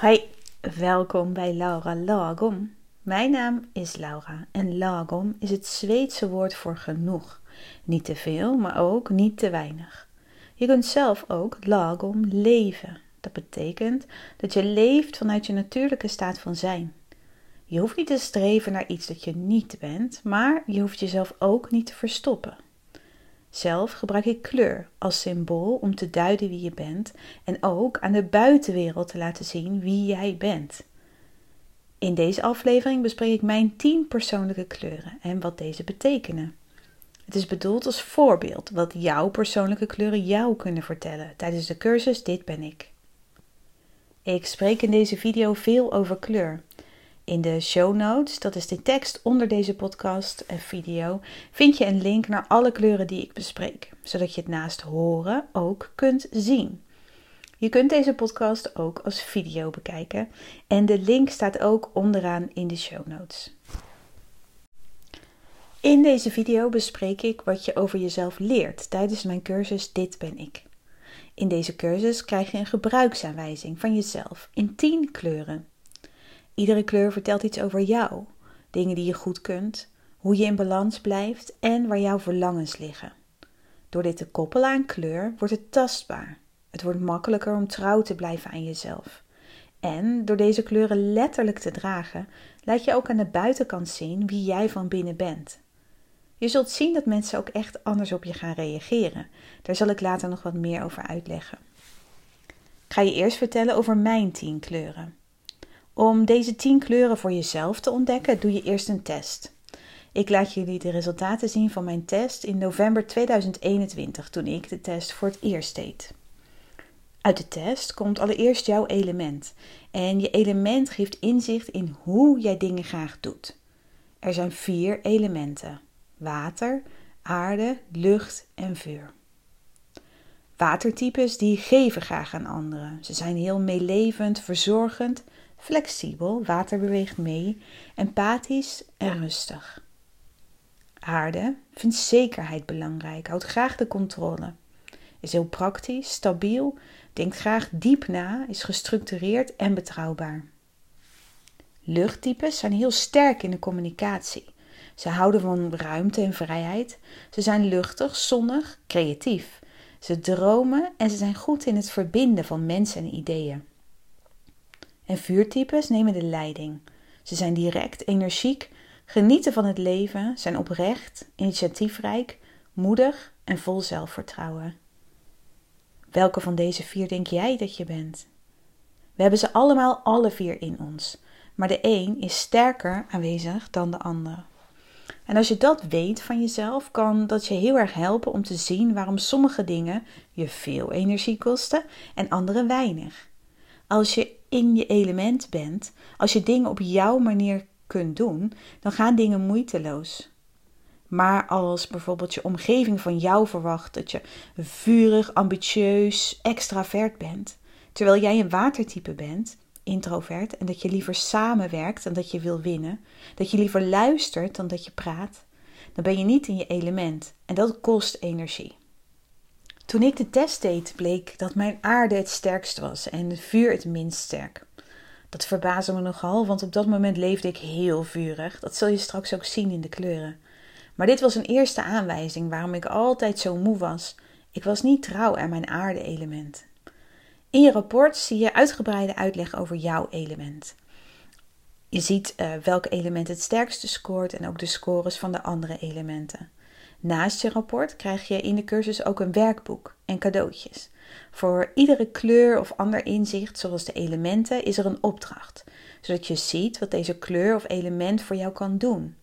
Hoi, welkom bij Laura Lagom. Mijn naam is Laura en lagom is het Zweedse woord voor genoeg. Niet te veel, maar ook niet te weinig. Je kunt zelf ook lagom leven. Dat betekent dat je leeft vanuit je natuurlijke staat van zijn. Je hoeft niet te streven naar iets dat je niet bent, maar je hoeft jezelf ook niet te verstoppen. Zelf gebruik ik kleur als symbool om te duiden wie je bent en ook aan de buitenwereld te laten zien wie jij bent. In deze aflevering bespreek ik mijn 10 persoonlijke kleuren en wat deze betekenen. Het is bedoeld als voorbeeld wat jouw persoonlijke kleuren jou kunnen vertellen tijdens de cursus Dit ben ik. Ik spreek in deze video veel over kleur in de show notes, dat is de tekst onder deze podcast en video, vind je een link naar alle kleuren die ik bespreek, zodat je het naast horen ook kunt zien. Je kunt deze podcast ook als video bekijken en de link staat ook onderaan in de show notes. In deze video bespreek ik wat je over jezelf leert tijdens mijn cursus Dit ben ik. In deze cursus krijg je een gebruiksaanwijzing van jezelf in 10 kleuren. Iedere kleur vertelt iets over jou, dingen die je goed kunt, hoe je in balans blijft en waar jouw verlangens liggen. Door dit te koppelen aan kleur wordt het tastbaar. Het wordt makkelijker om trouw te blijven aan jezelf. En door deze kleuren letterlijk te dragen, laat je ook aan de buitenkant zien wie jij van binnen bent. Je zult zien dat mensen ook echt anders op je gaan reageren. Daar zal ik later nog wat meer over uitleggen. Ik ga je eerst vertellen over mijn tien kleuren. Om deze 10 kleuren voor jezelf te ontdekken, doe je eerst een test. Ik laat jullie de resultaten zien van mijn test in november 2021, toen ik de test voor het eerst deed. Uit de test komt allereerst jouw element. En je element geeft inzicht in hoe jij dingen graag doet. Er zijn vier elementen: water, aarde, lucht en vuur. Watertypes die geven graag aan anderen. Ze zijn heel meelevend, verzorgend flexibel, water beweegt mee, empathisch en rustig. Aarde vindt zekerheid belangrijk, houdt graag de controle, is heel praktisch, stabiel, denkt graag diep na, is gestructureerd en betrouwbaar. Luchttypes zijn heel sterk in de communicatie. Ze houden van ruimte en vrijheid. Ze zijn luchtig, zonnig, creatief. Ze dromen en ze zijn goed in het verbinden van mensen en ideeën. En vuurtypes nemen de leiding. Ze zijn direct, energiek, genieten van het leven, zijn oprecht, initiatiefrijk, moedig en vol zelfvertrouwen. Welke van deze vier denk jij dat je bent? We hebben ze allemaal alle vier in ons, maar de een is sterker aanwezig dan de ander. En als je dat weet van jezelf, kan dat je heel erg helpen om te zien waarom sommige dingen je veel energie kosten en andere weinig. Als je in je element bent, als je dingen op jouw manier kunt doen, dan gaan dingen moeiteloos. Maar als bijvoorbeeld je omgeving van jou verwacht dat je vurig, ambitieus, extravert bent, terwijl jij een watertype bent, introvert, en dat je liever samenwerkt dan dat je wil winnen, dat je liever luistert dan dat je praat, dan ben je niet in je element en dat kost energie. Toen ik de test deed, bleek dat mijn aarde het sterkst was en vuur het minst sterk. Dat verbaasde me nogal, want op dat moment leefde ik heel vurig. Dat zul je straks ook zien in de kleuren. Maar dit was een eerste aanwijzing waarom ik altijd zo moe was. Ik was niet trouw aan mijn aarde-element. In je rapport zie je uitgebreide uitleg over jouw element. Je ziet uh, welk element het sterkste scoort en ook de scores van de andere elementen. Naast je rapport krijg je in de cursus ook een werkboek en cadeautjes. Voor iedere kleur of ander inzicht, zoals de elementen, is er een opdracht, zodat je ziet wat deze kleur of element voor jou kan doen.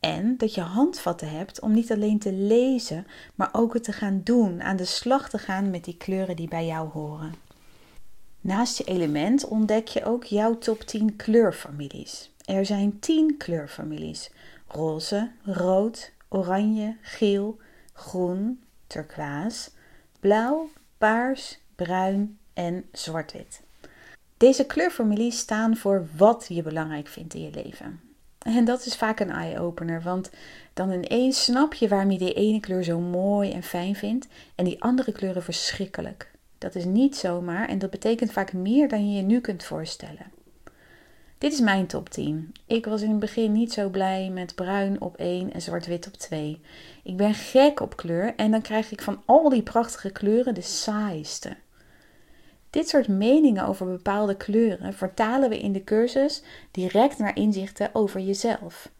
En dat je handvatten hebt om niet alleen te lezen, maar ook het te gaan doen, aan de slag te gaan met die kleuren die bij jou horen. Naast je element ontdek je ook jouw top 10 kleurfamilies. Er zijn 10 kleurfamilies: roze, rood, oranje, geel, groen, turquoise, blauw, paars, bruin en zwart-wit. Deze kleurfamilies staan voor wat je belangrijk vindt in je leven. En dat is vaak een eye-opener, want dan ineens snap je waarom je die ene kleur zo mooi en fijn vindt en die andere kleuren verschrikkelijk. Dat is niet zomaar en dat betekent vaak meer dan je je nu kunt voorstellen. Dit is mijn top 10. Ik was in het begin niet zo blij met bruin op 1 en zwart-wit op 2. Ik ben gek op kleur en dan krijg ik van al die prachtige kleuren de saaiste. Dit soort meningen over bepaalde kleuren vertalen we in de cursus direct naar inzichten over jezelf.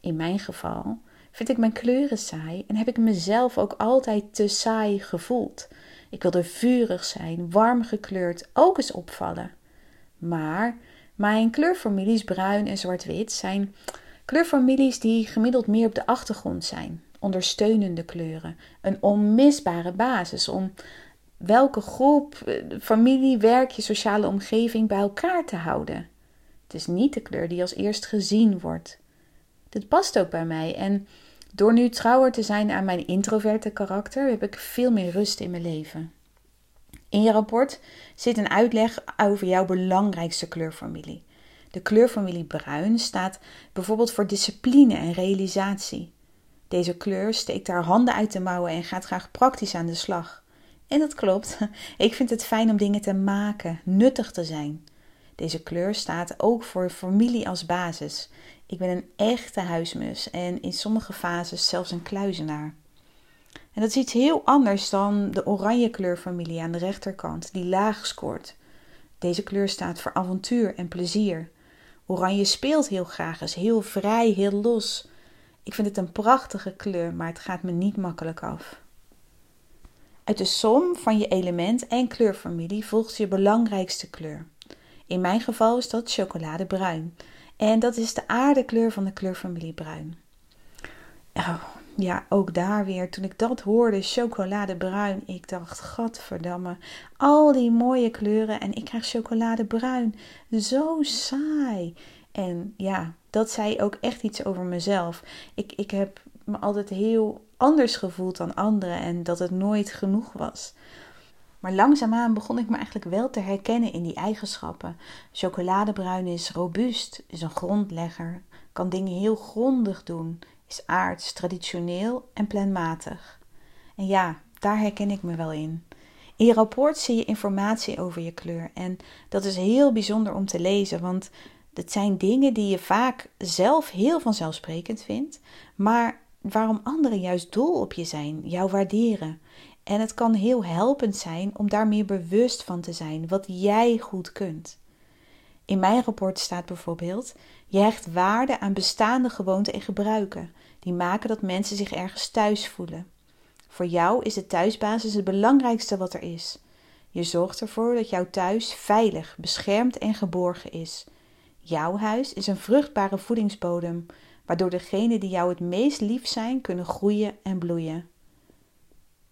In mijn geval vind ik mijn kleuren saai en heb ik mezelf ook altijd te saai gevoeld. Ik wilde vurig zijn, warm gekleurd, ook eens opvallen. Maar mijn kleurfamilies bruin en zwart-wit zijn kleurfamilies die gemiddeld meer op de achtergrond zijn. Ondersteunende kleuren, een onmisbare basis om welke groep, eh, familie, werk, je sociale omgeving bij elkaar te houden. Het is niet de kleur die als eerst gezien wordt. Dit past ook bij mij en door nu trouwer te zijn aan mijn introverte karakter heb ik veel meer rust in mijn leven. In je rapport zit een uitleg over jouw belangrijkste kleurfamilie. De kleurfamilie bruin staat bijvoorbeeld voor discipline en realisatie. Deze kleur steekt haar handen uit de mouwen en gaat graag praktisch aan de slag. En dat klopt. Ik vind het fijn om dingen te maken, nuttig te zijn. Deze kleur staat ook voor familie als basis. Ik ben een echte huismus en in sommige fases zelfs een kluizenaar. En dat is iets heel anders dan de oranje kleurfamilie aan de rechterkant, die laag scoort. Deze kleur staat voor avontuur en plezier. Oranje speelt heel graag, is heel vrij, heel los. Ik vind het een prachtige kleur, maar het gaat me niet makkelijk af. Uit de som van je element en kleurfamilie volgt je belangrijkste kleur. In mijn geval is dat chocoladebruin. En dat is de aardekleur van de kleurfamilie bruin. Oh, ja, ook daar weer, toen ik dat hoorde, chocoladebruin, ik dacht, gadverdamme, al die mooie kleuren en ik krijg chocoladebruin. Zo saai. En ja, dat zei ook echt iets over mezelf. Ik, ik heb me altijd heel anders gevoeld dan anderen en dat het nooit genoeg was. Maar langzaamaan begon ik me eigenlijk wel te herkennen in die eigenschappen. Chocoladebruin is robuust, is een grondlegger, kan dingen heel grondig doen, is aards, traditioneel en planmatig. En ja, daar herken ik me wel in. In je rapport zie je informatie over je kleur en dat is heel bijzonder om te lezen, want het zijn dingen die je vaak zelf heel vanzelfsprekend vindt, maar waarom anderen juist dol op je zijn, jou waarderen. En het kan heel helpend zijn om daar meer bewust van te zijn wat jij goed kunt. In mijn rapport staat bijvoorbeeld: je hecht waarde aan bestaande gewoonten en gebruiken, die maken dat mensen zich ergens thuis voelen. Voor jou is de thuisbasis het belangrijkste wat er is. Je zorgt ervoor dat jouw thuis veilig, beschermd en geborgen is. Jouw huis is een vruchtbare voedingsbodem, waardoor degenen die jou het meest lief zijn kunnen groeien en bloeien.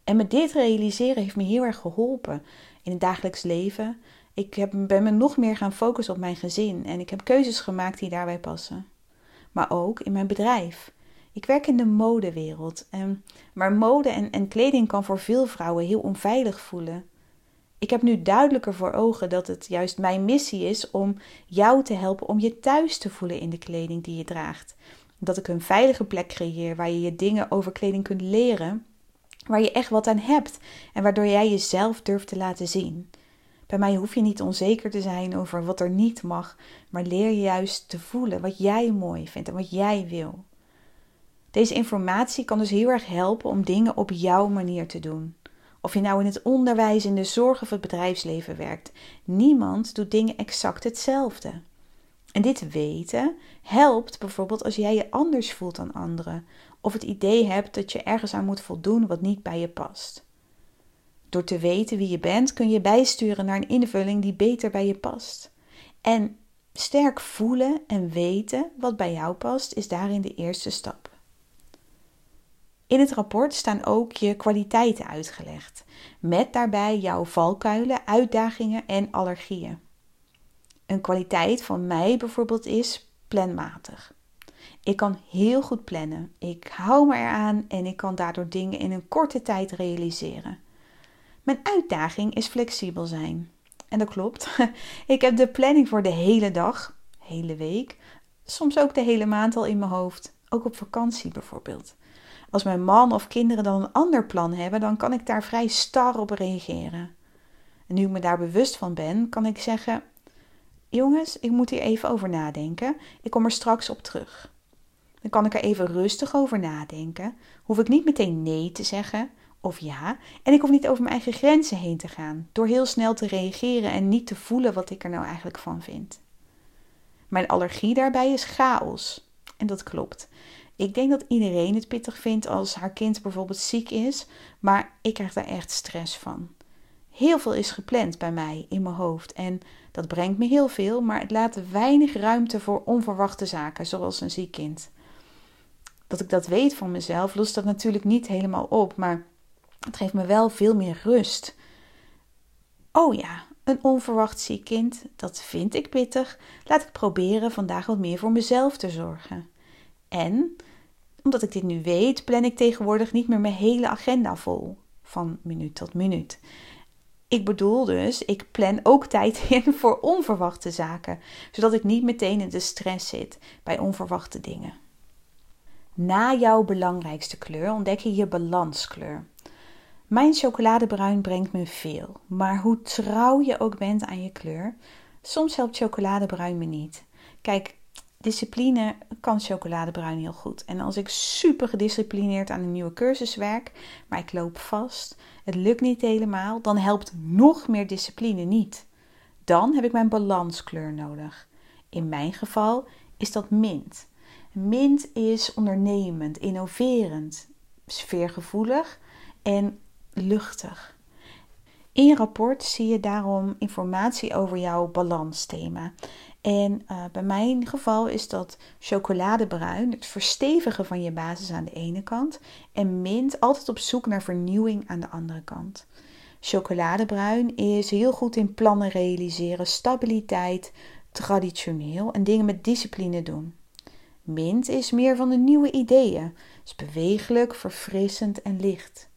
En met dit realiseren heeft me heel erg geholpen in het dagelijks leven. Ik heb, ben me nog meer gaan focussen op mijn gezin en ik heb keuzes gemaakt die daarbij passen. Maar ook in mijn bedrijf. Ik werk in de modewereld, en, maar mode en, en kleding kan voor veel vrouwen heel onveilig voelen. Ik heb nu duidelijker voor ogen dat het juist mijn missie is om jou te helpen om je thuis te voelen in de kleding die je draagt. Dat ik een veilige plek creëer waar je je dingen over kleding kunt leren, waar je echt wat aan hebt en waardoor jij jezelf durft te laten zien. Bij mij hoef je niet onzeker te zijn over wat er niet mag, maar leer je juist te voelen wat jij mooi vindt en wat jij wil. Deze informatie kan dus heel erg helpen om dingen op jouw manier te doen. Of je nou in het onderwijs, in de zorg of het bedrijfsleven werkt, niemand doet dingen exact hetzelfde. En dit weten helpt bijvoorbeeld als jij je anders voelt dan anderen, of het idee hebt dat je ergens aan moet voldoen wat niet bij je past. Door te weten wie je bent kun je bijsturen naar een invulling die beter bij je past. En sterk voelen en weten wat bij jou past is daarin de eerste stap. In het rapport staan ook je kwaliteiten uitgelegd, met daarbij jouw valkuilen, uitdagingen en allergieën. Een kwaliteit van mij bijvoorbeeld is planmatig. Ik kan heel goed plannen. Ik hou me eraan en ik kan daardoor dingen in een korte tijd realiseren. Mijn uitdaging is flexibel zijn. En dat klopt. Ik heb de planning voor de hele dag, hele week, soms ook de hele maand al in mijn hoofd. Ook op vakantie bijvoorbeeld. Als mijn man of kinderen dan een ander plan hebben, dan kan ik daar vrij star op reageren. En nu ik me daar bewust van ben, kan ik zeggen: Jongens, ik moet hier even over nadenken. Ik kom er straks op terug. Dan kan ik er even rustig over nadenken. Hoef ik niet meteen nee te zeggen of ja. En ik hoef niet over mijn eigen grenzen heen te gaan. Door heel snel te reageren en niet te voelen wat ik er nou eigenlijk van vind. Mijn allergie daarbij is chaos. En dat klopt. Ik denk dat iedereen het pittig vindt als haar kind bijvoorbeeld ziek is, maar ik krijg daar echt stress van. Heel veel is gepland bij mij in mijn hoofd en dat brengt me heel veel, maar het laat weinig ruimte voor onverwachte zaken, zoals een ziek kind. Dat ik dat weet van mezelf, lost dat natuurlijk niet helemaal op, maar het geeft me wel veel meer rust. Oh ja, een onverwacht ziek kind, dat vind ik pittig. Laat ik proberen vandaag wat meer voor mezelf te zorgen. En omdat ik dit nu weet, plan ik tegenwoordig niet meer mijn hele agenda vol, van minuut tot minuut. Ik bedoel dus, ik plan ook tijd in voor onverwachte zaken, zodat ik niet meteen in de stress zit bij onverwachte dingen. Na jouw belangrijkste kleur ontdek je je balanskleur. Mijn chocoladebruin brengt me veel, maar hoe trouw je ook bent aan je kleur, soms helpt chocoladebruin me niet. Kijk, discipline kan chocoladebruin heel goed. En als ik super gedisciplineerd aan een nieuwe cursus werk, maar ik loop vast, het lukt niet helemaal, dan helpt nog meer discipline niet. Dan heb ik mijn balanskleur nodig. In mijn geval is dat mint. Mint is ondernemend, innoverend, sfeergevoelig en luchtig. In je rapport zie je daarom informatie over jouw balansthema. En uh, bij mijn geval is dat chocoladebruin, het verstevigen van je basis aan de ene kant, en mint altijd op zoek naar vernieuwing aan de andere kant. Chocoladebruin is heel goed in plannen realiseren, stabiliteit, traditioneel en dingen met discipline doen. Mint is meer van de nieuwe ideeën, is bewegelijk, verfrissend en licht.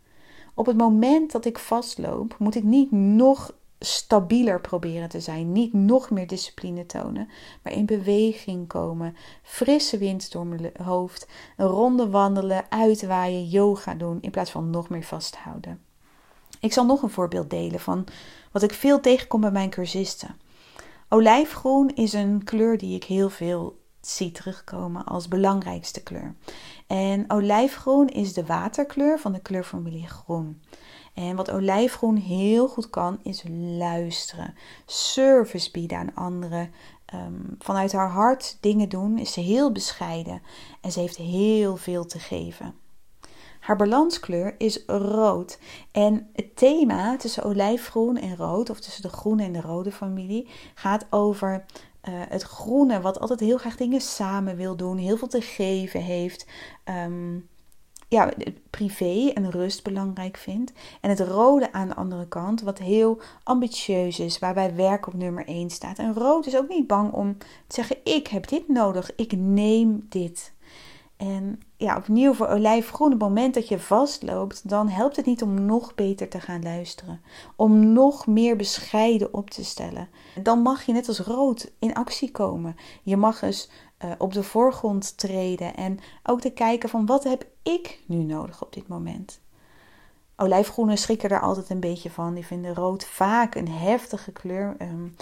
Op het moment dat ik vastloop, moet ik niet nog stabieler proberen te zijn, niet nog meer discipline tonen, maar in beweging komen, frisse wind door mijn hoofd, een ronde wandelen, uitwaaien, yoga doen in plaats van nog meer vasthouden. Ik zal nog een voorbeeld delen van wat ik veel tegenkom bij mijn cursisten. Olijfgroen is een kleur die ik heel veel zie terugkomen als belangrijkste kleur. En olijfgroen is de waterkleur van de kleurformulier groen. En wat olijfgroen heel goed kan, is luisteren, service bieden aan anderen. Ehm, vanuit haar hart dingen doen, is ze heel bescheiden en ze heeft heel veel te geven. Haar balanskleur is rood. En het thema tussen olijfgroen en rood, of tussen de groene en de rode familie, gaat over uh, het groene, wat altijd heel graag dingen samen wil doen, heel veel te geven heeft. Um, ja, privé en rust belangrijk vindt. En het rode aan de andere kant, wat heel ambitieus is, waarbij werk op nummer 1 staat. En rood is ook niet bang om te zeggen: Ik heb dit nodig, ik neem dit. En ja, opnieuw voor olijfgroen, op het moment dat je vastloopt, dan helpt het niet om nog beter te gaan luisteren. Om nog meer bescheiden op te stellen. Dan mag je net als rood in actie komen. Je mag eens uh, op de voorgrond treden en ook te kijken van wat heb ik nu nodig op dit moment. Olijfgroenen schrikken daar altijd een beetje van. Die vinden rood vaak een heftige kleur. Um,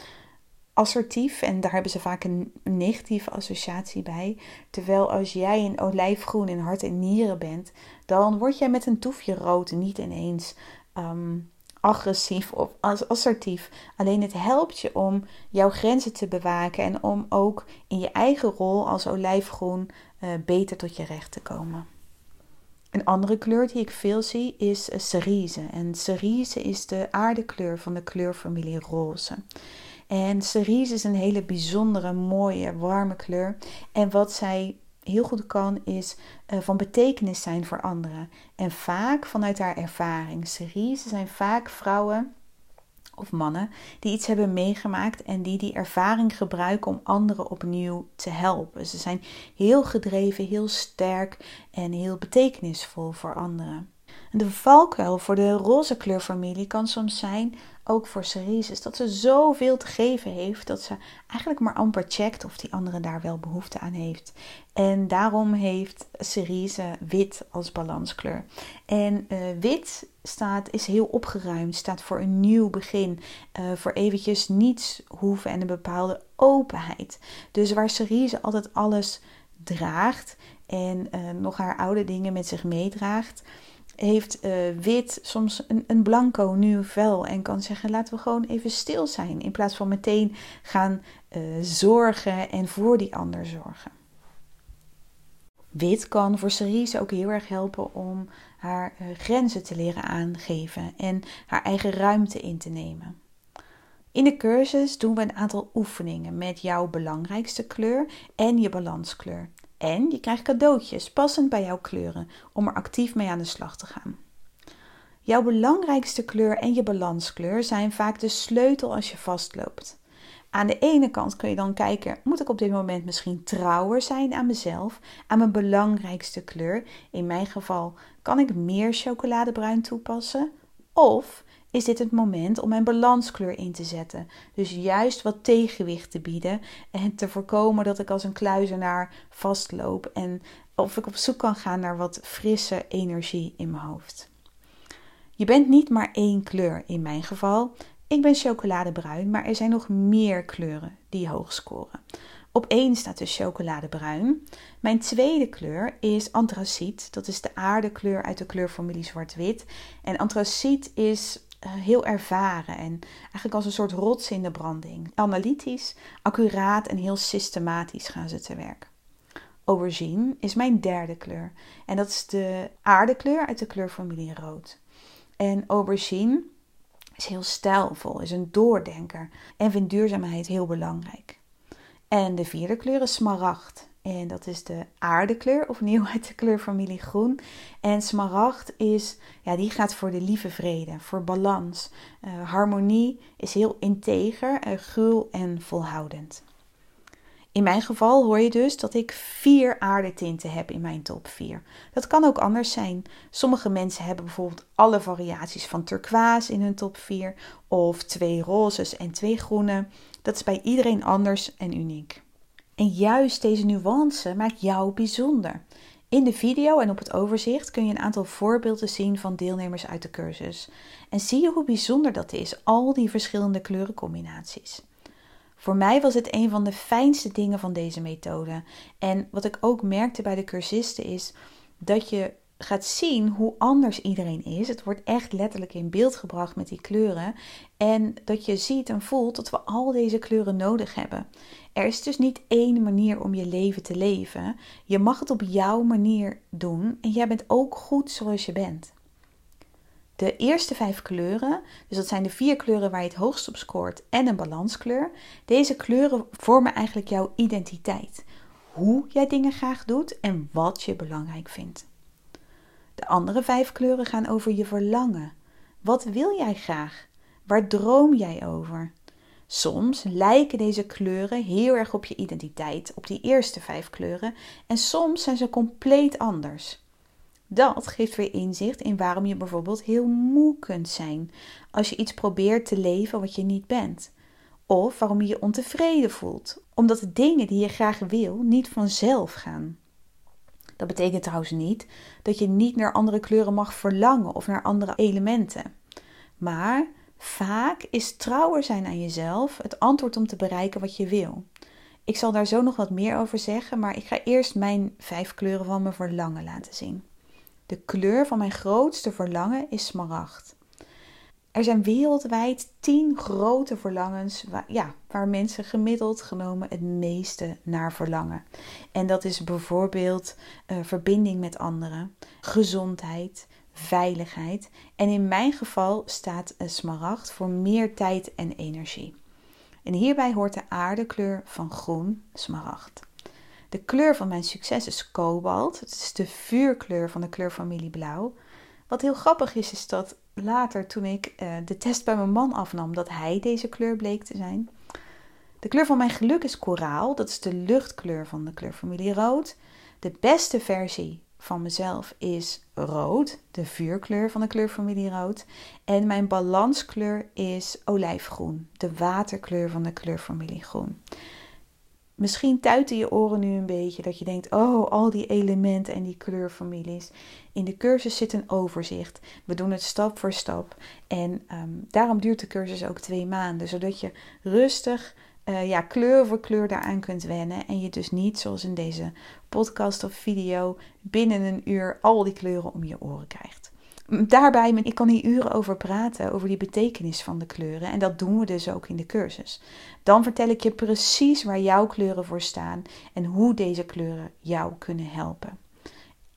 assertief en daar hebben ze vaak een negatieve associatie bij. Terwijl als jij een olijfgroen in hart en nieren bent, dan word jij met een toefje rood niet ineens um, agressief of assertief. Alleen het helpt je om jouw grenzen te bewaken en om ook in je eigen rol als olijfgroen uh, beter tot je recht te komen. Een andere kleur die ik veel zie is uh, cerise. En cerise is de aardekleur van de kleurfamilie roze. En cerise is een hele bijzondere, mooie, warme kleur. En wat zij heel goed kan, is uh, van betekenis zijn voor anderen. En vaak vanuit haar ervaring. Cerise zijn vaak vrouwen of mannen die iets hebben meegemaakt en die die ervaring gebruiken om anderen opnieuw te helpen. Ze zijn heel gedreven, heel sterk en heel betekenisvol voor anderen. De valkuil voor de roze kleurfamilie kan soms zijn, ook voor Cerise, dat ze zoveel te geven heeft dat ze eigenlijk maar amper checkt of die andere daar wel behoefte aan heeft. En daarom heeft Cerise wit als balanskleur. En uh, wit staat, is heel opgeruimd, staat voor een nieuw begin, uh, voor eventjes niets hoeven en een bepaalde openheid. Dus waar Cerise altijd alles draagt en uh, nog haar oude dingen met zich meedraagt heeft uh, wit soms een, een blanco nieuw vel en kan zeggen: laten we gewoon even stil zijn. In plaats van meteen gaan uh, zorgen en voor die ander zorgen. Wit kan voor Cerise ook heel erg helpen om haar uh, grenzen te leren aangeven en haar eigen ruimte in te nemen. In de cursus doen we een aantal oefeningen met jouw belangrijkste kleur en je balanskleur. En je krijgt cadeautjes passend bij jouw kleuren om er actief mee aan de slag te gaan. Jouw belangrijkste kleur en je balanskleur zijn vaak de sleutel als je vastloopt. Aan de ene kant kun je dan kijken: moet ik op dit moment misschien trouwer zijn aan mezelf, aan mijn belangrijkste kleur? In mijn geval kan ik meer chocoladebruin toepassen. Of is dit het moment om mijn balanskleur in te zetten. Dus juist wat tegenwicht te bieden en te voorkomen dat ik als een kluizenaar vastloop en of ik op zoek kan gaan naar wat frisse energie in mijn hoofd. Je bent niet maar één kleur in mijn geval. Ik ben chocoladebruin, maar er zijn nog meer kleuren die hoog scoren. Op één staat dus chocoladebruin. Mijn tweede kleur is antraciet. Dat is de aardekleur uit de kleurfamilie zwart-wit. En antraciet is heel ervaren en eigenlijk als een soort rots in de branding. Analytisch, accuraat en heel systematisch gaan ze te werk. Aubergine is mijn derde kleur en dat is de aardekleur uit de kleurfamilie rood. En aubergine is heel stijlvol, is een doordenker en vindt duurzaamheid heel belangrijk. En de vierde kleur is smaragd. En dat is de aardekleur, opnieuw uit de kleurfamilie groen. En smaragd is, ja, die gaat voor de lieve vrede, voor balans. Uh, harmonie is heel integer, uh, en volhoudend. In mijn geval hoor je dus dat ik vier aardetinten heb in mijn top 4. Dat kan ook anders zijn. Sommige mensen hebben bijvoorbeeld alle variaties van turquoise in hun top 4, of twee rozes en twee groene. Dat is bij iedereen anders en uniek. En juist deze nuance maakt jou bijzonder. In de video en op het overzicht kun je een aantal voorbeelden zien van deelnemers uit de cursus. En zie je hoe bijzonder dat is, al die verschillende kleurencombinaties. Voor mij was het een van de fijnste dingen van deze methode. En wat ik ook merkte bij de cursisten is dat je gaat zien hoe anders iedereen is. Het wordt echt letterlijk in beeld gebracht met die kleuren. En dat je ziet en voelt dat we al deze kleuren nodig hebben. Er is dus niet één manier om je leven te leven. Je mag het op jouw manier doen en jij bent ook goed zoals je bent. De eerste vijf kleuren, dus dat zijn de vier kleuren waar je het hoogst op scoort en een balanskleur. Deze kleuren vormen eigenlijk jouw identiteit. Hoe jij dingen graag doet en wat je belangrijk vindt. De andere vijf kleuren gaan over je verlangen. Wat wil jij graag? Waar droom jij over? Soms lijken deze kleuren heel erg op je identiteit, op die eerste vijf kleuren, en soms zijn ze compleet anders. Dat geeft weer inzicht in waarom je bijvoorbeeld heel moe kunt zijn als je iets probeert te leven wat je niet bent. Of waarom je je ontevreden voelt, omdat de dingen die je graag wil niet vanzelf gaan. Dat betekent trouwens niet dat je niet naar andere kleuren mag verlangen of naar andere elementen. Maar vaak is trouwer zijn aan jezelf het antwoord om te bereiken wat je wil. Ik zal daar zo nog wat meer over zeggen, maar ik ga eerst mijn vijf kleuren van mijn verlangen laten zien. De kleur van mijn grootste verlangen is smaragd. Er zijn wereldwijd tien grote verlangens waar, ja, waar mensen gemiddeld genomen het meeste naar verlangen. En dat is bijvoorbeeld uh, verbinding met anderen, gezondheid, veiligheid. En in mijn geval staat een smaragd voor meer tijd en energie. En hierbij hoort de aardekleur van groen, smaragd. De kleur van mijn succes is kobalt. Het is de vuurkleur van de kleurfamilie blauw. Wat heel grappig is, is dat later toen ik uh, de test bij mijn man afnam, dat hij deze kleur bleek te zijn. De kleur van mijn geluk is koraal. Dat is de luchtkleur van de kleurfamilie rood. De beste versie van mezelf is rood, de vuurkleur van de kleurfamilie rood. En mijn balanskleur is olijfgroen, de waterkleur van de kleurfamilie groen. Misschien tuiten je oren nu een beetje dat je denkt: oh, al die elementen en die kleurfamilies. In de cursus zit een overzicht. We doen het stap voor stap. En ehm, daarom duurt de cursus ook twee maanden, zodat je rustig uh, ja, kleur voor kleur daaraan kunt wennen. En je dus niet, zoals in deze podcast of video, binnen een uur al die kleuren om je oren krijgt. Daarbij, ik kan hier uren over praten, over die betekenis van de kleuren. En dat doen we dus ook in de cursus. Dan vertel ik je precies waar jouw kleuren voor staan en hoe deze kleuren jou kunnen helpen.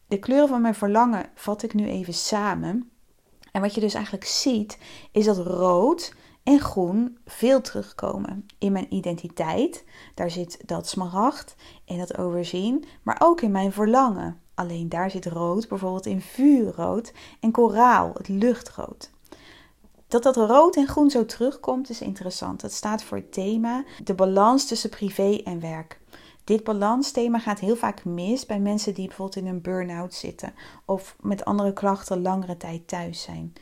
De kleuren van mijn verlangen vat ik nu even samen. En wat je dus eigenlijk ziet, is dat rood en groen veel terugkomen in mijn identiteit. Daar zit dat smaragd en dat overzien, maar ook in mijn verlangen. Alleen daar zit rood bijvoorbeeld in vuurrood en koraal, het luchtrood. Dat dat rood en groen zo terugkomt is interessant. Het staat voor het thema de balans tussen privé en werk. Dit balansthema gaat heel vaak mis bij mensen die bijvoorbeeld in een burn-out zitten of met andere klachten langere tijd thuis zijn.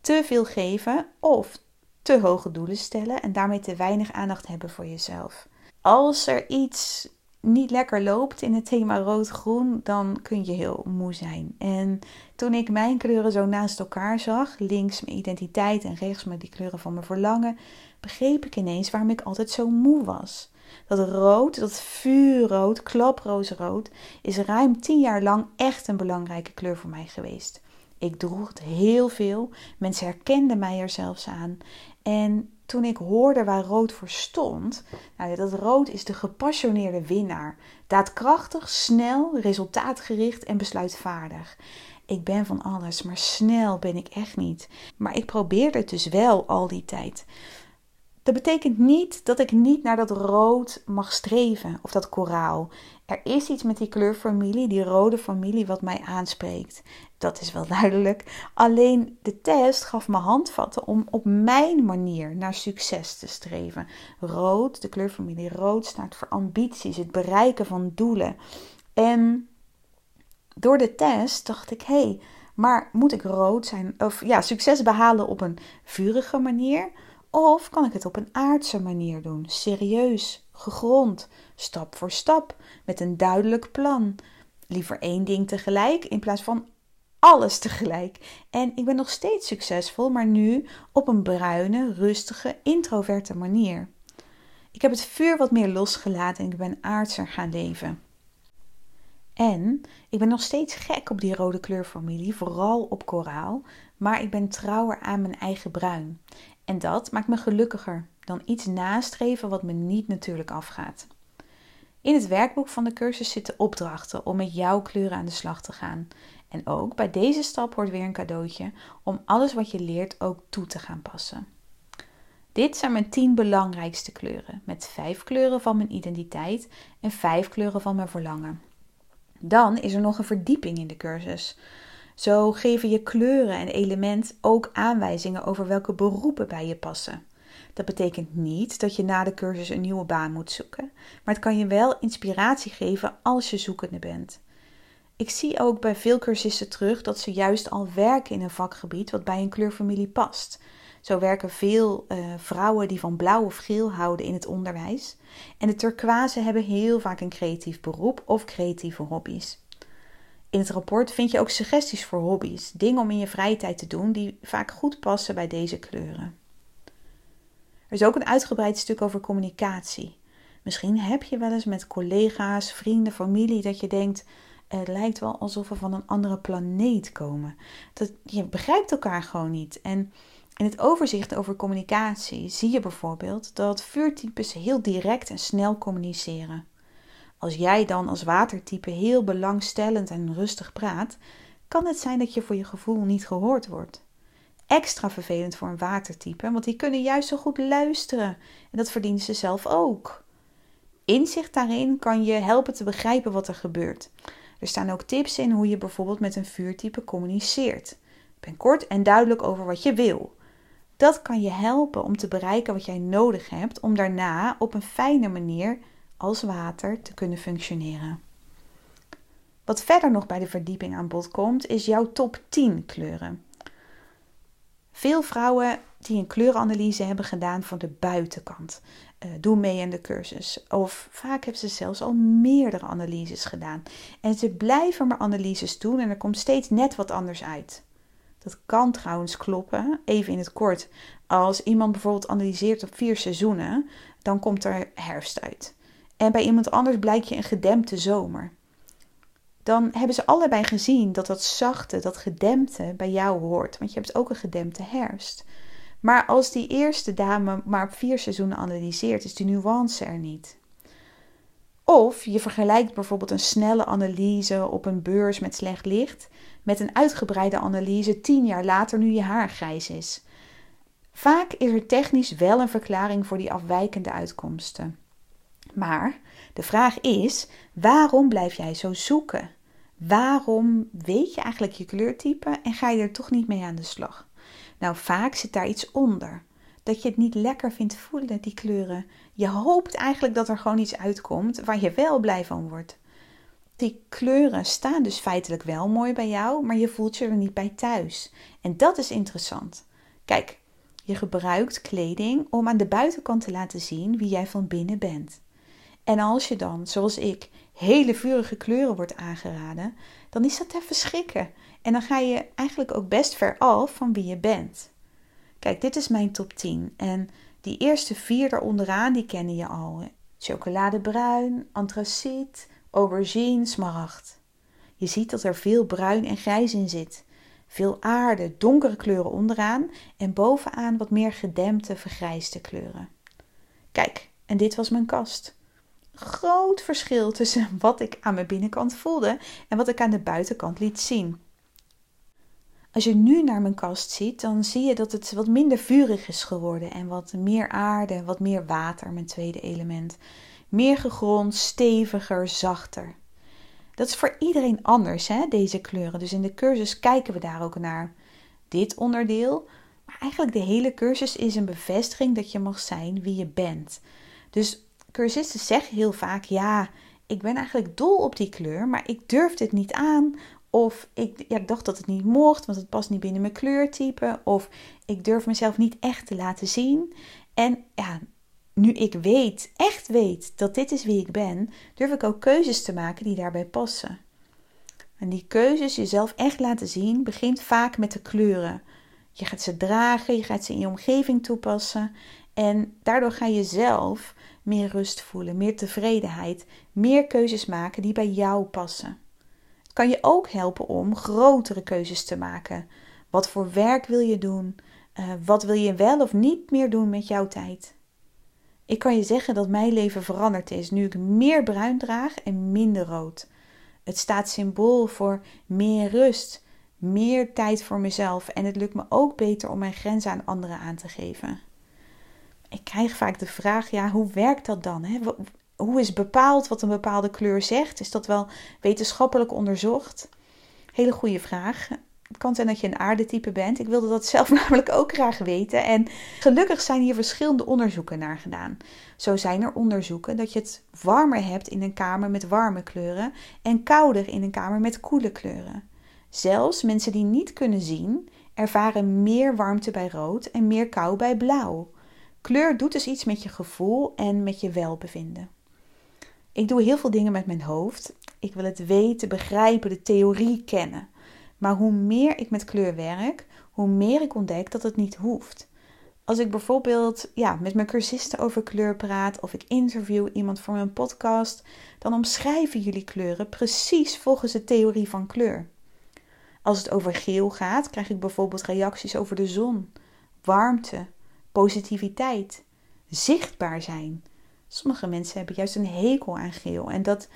Te veel geven of te hoge doelen stellen en daarmee te weinig aandacht hebben voor jezelf. Als er iets niet lekker loopt in het thema rood-groen, dan kun je heel moe zijn. En toen ik mijn kleuren zo naast elkaar zag, links mijn identiteit en rechts met die kleuren van mijn verlangen, begreep ik ineens waarom ik altijd zo moe was. Dat rood, dat vuurrood, klaproosrood, is ruim tien jaar lang echt een belangrijke kleur voor mij geweest. Ik droeg het heel veel. Mensen herkenden mij er zelfs aan. En toen ik hoorde waar rood voor stond, nou, dat rood is de gepassioneerde winnaar. Daadkrachtig, snel, resultaatgericht en besluitvaardig. Ik ben van alles, maar snel ben ik echt niet. Maar ik probeerde het dus wel al die tijd. Dat betekent niet dat ik niet naar dat rood mag streven of dat koraal. Er is iets met die kleurfamilie, die rode familie, wat mij aanspreekt. Dat is wel duidelijk. Alleen de test gaf me handvatten om op mijn manier naar succes te streven. Rood, de kleurfamilie rood, staat voor ambities, het bereiken van doelen. En door de test dacht ik: hé, hey, maar moet ik rood zijn? Of ja, succes behalen op een vurige manier? Of kan ik het op een aardse manier doen? Serieus, gegrond, stap voor stap, met een duidelijk plan. Liever één ding tegelijk in plaats van alles tegelijk. En ik ben nog steeds succesvol, maar nu op een bruine, rustige, introverte manier. Ik heb het vuur wat meer losgelaten en ik ben aardser gaan leven. En ik ben nog steeds gek op die rode kleurfamilie, vooral op koraal, maar ik ben trouwer aan mijn eigen bruin. En dat maakt me gelukkiger dan iets nastreven wat me niet natuurlijk afgaat. In het werkboek van de cursus zitten opdrachten om met jouw kleuren aan de slag te gaan. En ook bij deze stap hoort weer een cadeautje om alles wat je leert ook toe te gaan passen. Dit zijn mijn 10 belangrijkste kleuren, met 5 kleuren van mijn identiteit en 5 kleuren van mijn verlangen. Dan is er nog een verdieping in de cursus. Zo geven je kleuren en element ook aanwijzingen over welke beroepen bij je passen. Dat betekent niet dat je na de cursus een nieuwe baan moet zoeken, maar het kan je wel inspiratie geven als je zoekende bent. Ik zie ook bij veel cursisten terug dat ze juist al werken in een vakgebied wat bij een kleurfamilie past. Zo werken veel uh, vrouwen die van blauw of geel houden in het onderwijs. En de turquoise hebben heel vaak een creatief beroep of creatieve hobby's. In het rapport vind je ook suggesties voor hobby's, dingen om in je vrije tijd te doen die vaak goed passen bij deze kleuren. Er is ook een uitgebreid stuk over communicatie. Misschien heb je wel eens met collega's, vrienden, familie dat je denkt: het lijkt wel alsof we van een andere planeet komen. Dat, je begrijpt elkaar gewoon niet. En in het overzicht over communicatie zie je bijvoorbeeld dat vuurtypes heel direct en snel communiceren. Als jij dan als watertype heel belangstellend en rustig praat, kan het zijn dat je voor je gevoel niet gehoord wordt. Extra vervelend voor een watertype, want die kunnen juist zo goed luisteren en dat verdienen ze zelf ook. Inzicht daarin kan je helpen te begrijpen wat er gebeurt. Er staan ook tips in hoe je bijvoorbeeld met een vuurtype communiceert. Ben kort en duidelijk over wat je wil. Dat kan je helpen om te bereiken wat jij nodig hebt om daarna op een fijne manier als water te kunnen functioneren. Wat verder nog bij de verdieping aan bod komt, is jouw top 10 kleuren. Veel vrouwen die een kleurenanalyse hebben gedaan van de buitenkant, uh, doen mee aan de cursus. Of vaak hebben ze zelfs al meerdere analyses gedaan. En ze blijven maar analyses doen en er komt steeds net wat anders uit. Dat kan trouwens kloppen, even in het kort. Als iemand bijvoorbeeld analyseert op vier seizoenen, dan komt er herfst uit. En bij iemand anders blijkt je een gedempte zomer. Dan hebben ze allebei gezien dat dat zachte, dat gedempte bij jou hoort. Want je hebt ook een gedempte herfst. Maar als die eerste dame maar op vier seizoenen analyseert, is die nuance er niet. Of je vergelijkt bijvoorbeeld een snelle analyse op een beurs met slecht licht met een uitgebreide analyse tien jaar later nu je haar grijs is. Vaak is er technisch wel een verklaring voor die afwijkende uitkomsten. Maar de vraag is: waarom blijf jij zo zoeken? Waarom weet je eigenlijk je kleurtype en ga je er toch niet mee aan de slag? Nou, vaak zit daar iets onder. Dat je het niet lekker vindt voelen, die kleuren. Je hoopt eigenlijk dat er gewoon iets uitkomt waar je wel blij van wordt. Die kleuren staan dus feitelijk wel mooi bij jou, maar je voelt je er niet bij thuis. En dat is interessant. Kijk, je gebruikt kleding om aan de buitenkant te laten zien wie jij van binnen bent. En als je dan, zoals ik, hele vurige kleuren wordt aangeraden, dan is dat even schrikken. En dan ga je eigenlijk ook best ver af van wie je bent. Kijk, dit is mijn top 10. En die eerste vier eronderaan, die kennen je al. Chocoladebruin, antraciet, aubergine, smaragd. Je ziet dat er veel bruin en grijs in zit. Veel aarde, donkere kleuren onderaan en bovenaan wat meer gedempte, vergrijsde kleuren. Kijk, en dit was mijn kast. Groot verschil tussen wat ik aan mijn binnenkant voelde en wat ik aan de buitenkant liet zien. Als je nu naar mijn kast ziet, dan zie je dat het wat minder vurig is geworden en wat meer aarde, wat meer water, mijn tweede element. Meer gegrond, steviger, zachter. Dat is voor iedereen anders, hè, deze kleuren. Dus in de cursus kijken we daar ook naar. Dit onderdeel, maar eigenlijk de hele cursus is een bevestiging dat je mag zijn wie je bent. Dus cursisten zeggen heel vaak: ja, ik ben eigenlijk dol op die kleur, maar ik durf dit niet aan. Of ik, ja, ik dacht dat het niet mocht, want het past niet binnen mijn kleurtype. Of ik durf mezelf niet echt te laten zien. En ja, nu ik weet, echt weet dat dit is wie ik ben, durf ik ook keuzes te maken die daarbij passen. En die keuzes jezelf echt laten zien begint vaak met de kleuren. Je gaat ze dragen, je gaat ze in je omgeving toepassen en daardoor ga je zelf meer rust voelen, meer tevredenheid, meer keuzes maken die bij jou passen. Het kan je ook helpen om grotere keuzes te maken. Wat voor werk wil je doen? Uh, wat wil je wel of niet meer doen met jouw tijd? Ik kan je zeggen dat mijn leven veranderd is nu ik meer bruin draag en minder rood. Het staat symbool voor meer rust, meer tijd voor mezelf en het lukt me ook beter om mijn grenzen aan anderen aan te geven. Ik krijg vaak de vraag: ja, hoe werkt dat dan? Hè? Hoe is bepaald wat een bepaalde kleur zegt? Is dat wel wetenschappelijk onderzocht? Hele goede vraag. Het kan zijn dat je een aardetype bent. Ik wilde dat zelf namelijk ook graag weten. En gelukkig zijn hier verschillende onderzoeken naar gedaan. Zo zijn er onderzoeken dat je het warmer hebt in een kamer met warme kleuren en kouder in een kamer met koele kleuren. Zelfs mensen die niet kunnen zien, ervaren meer warmte bij rood en meer kou bij blauw. Kleur doet dus iets met je gevoel en met je welbevinden. Ik doe heel veel dingen met mijn hoofd. Ik wil het weten, begrijpen, de theorie kennen. Maar hoe meer ik met kleur werk, hoe meer ik ontdek dat het niet hoeft. Als ik bijvoorbeeld ja, met mijn cursisten over kleur praat of ik interview iemand voor mijn podcast, dan omschrijven jullie kleuren precies volgens de theorie van kleur. Als het over geel gaat, krijg ik bijvoorbeeld reacties over de zon, warmte, positiviteit, zichtbaar zijn. Sommige mensen hebben juist een hekel aan geel en dat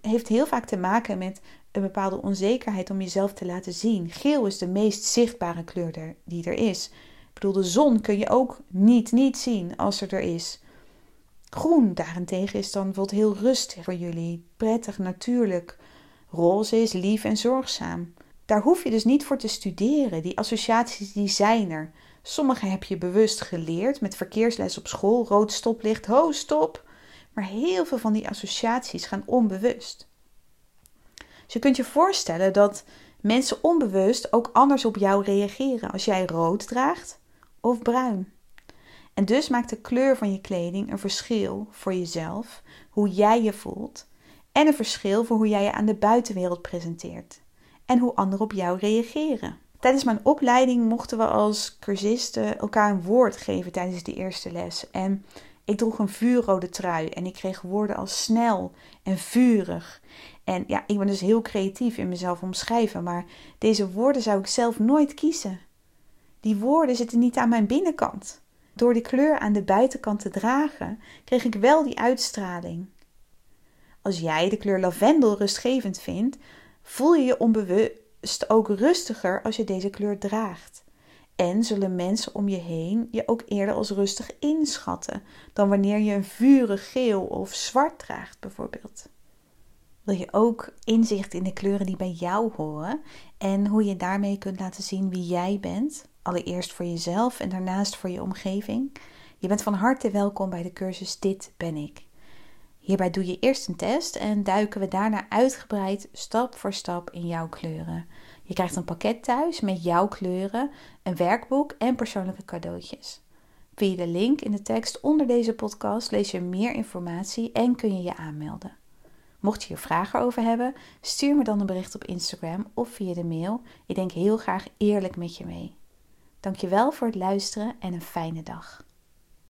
heeft heel vaak te maken met een bepaalde onzekerheid om jezelf te laten zien. Geel is de meest zichtbare kleur die er is. Ik bedoel, de zon kun je ook niet, niet zien als er er is. Groen daarentegen is dan bijvoorbeeld heel rustig voor jullie, prettig, natuurlijk. Roze is lief en zorgzaam. Daar hoef je dus niet voor te studeren. Die associaties die zijn er. Sommige heb je bewust geleerd met verkeersles op school, rood stoplicht, ho stop. Maar heel veel van die associaties gaan onbewust. Dus je kunt je voorstellen dat mensen onbewust ook anders op jou reageren als jij rood draagt of bruin. En dus maakt de kleur van je kleding een verschil voor jezelf, hoe jij je voelt, en een verschil voor hoe jij je aan de buitenwereld presenteert en hoe anderen op jou reageren. Tijdens mijn opleiding mochten we als cursisten elkaar een woord geven tijdens de eerste les. En ik droeg een vuurrode trui en ik kreeg woorden als snel en vurig. En ja, ik ben dus heel creatief in mezelf omschrijven, maar deze woorden zou ik zelf nooit kiezen. Die woorden zitten niet aan mijn binnenkant. Door die kleur aan de buitenkant te dragen, kreeg ik wel die uitstraling. Als jij de kleur lavendel rustgevend vindt, voel je je onbewust ook rustiger als je deze kleur draagt. En zullen mensen om je heen je ook eerder als rustig inschatten dan wanneer je een vurig geel of zwart draagt, bijvoorbeeld. Wil je ook inzicht in de kleuren die bij jou horen en hoe je daarmee kunt laten zien wie jij bent? Allereerst voor jezelf en daarnaast voor je omgeving. Je bent van harte welkom bij de cursus Dit ben ik. Hierbij doe je eerst een test en duiken we daarna uitgebreid stap voor stap in jouw kleuren. Je krijgt een pakket thuis met jouw kleuren, een werkboek en persoonlijke cadeautjes. Via de link in de tekst onder deze podcast lees je meer informatie en kun je je aanmelden. Mocht je hier vragen over hebben, stuur me dan een bericht op Instagram of via de mail. Ik denk heel graag eerlijk met je mee. Dankjewel voor het luisteren en een fijne dag.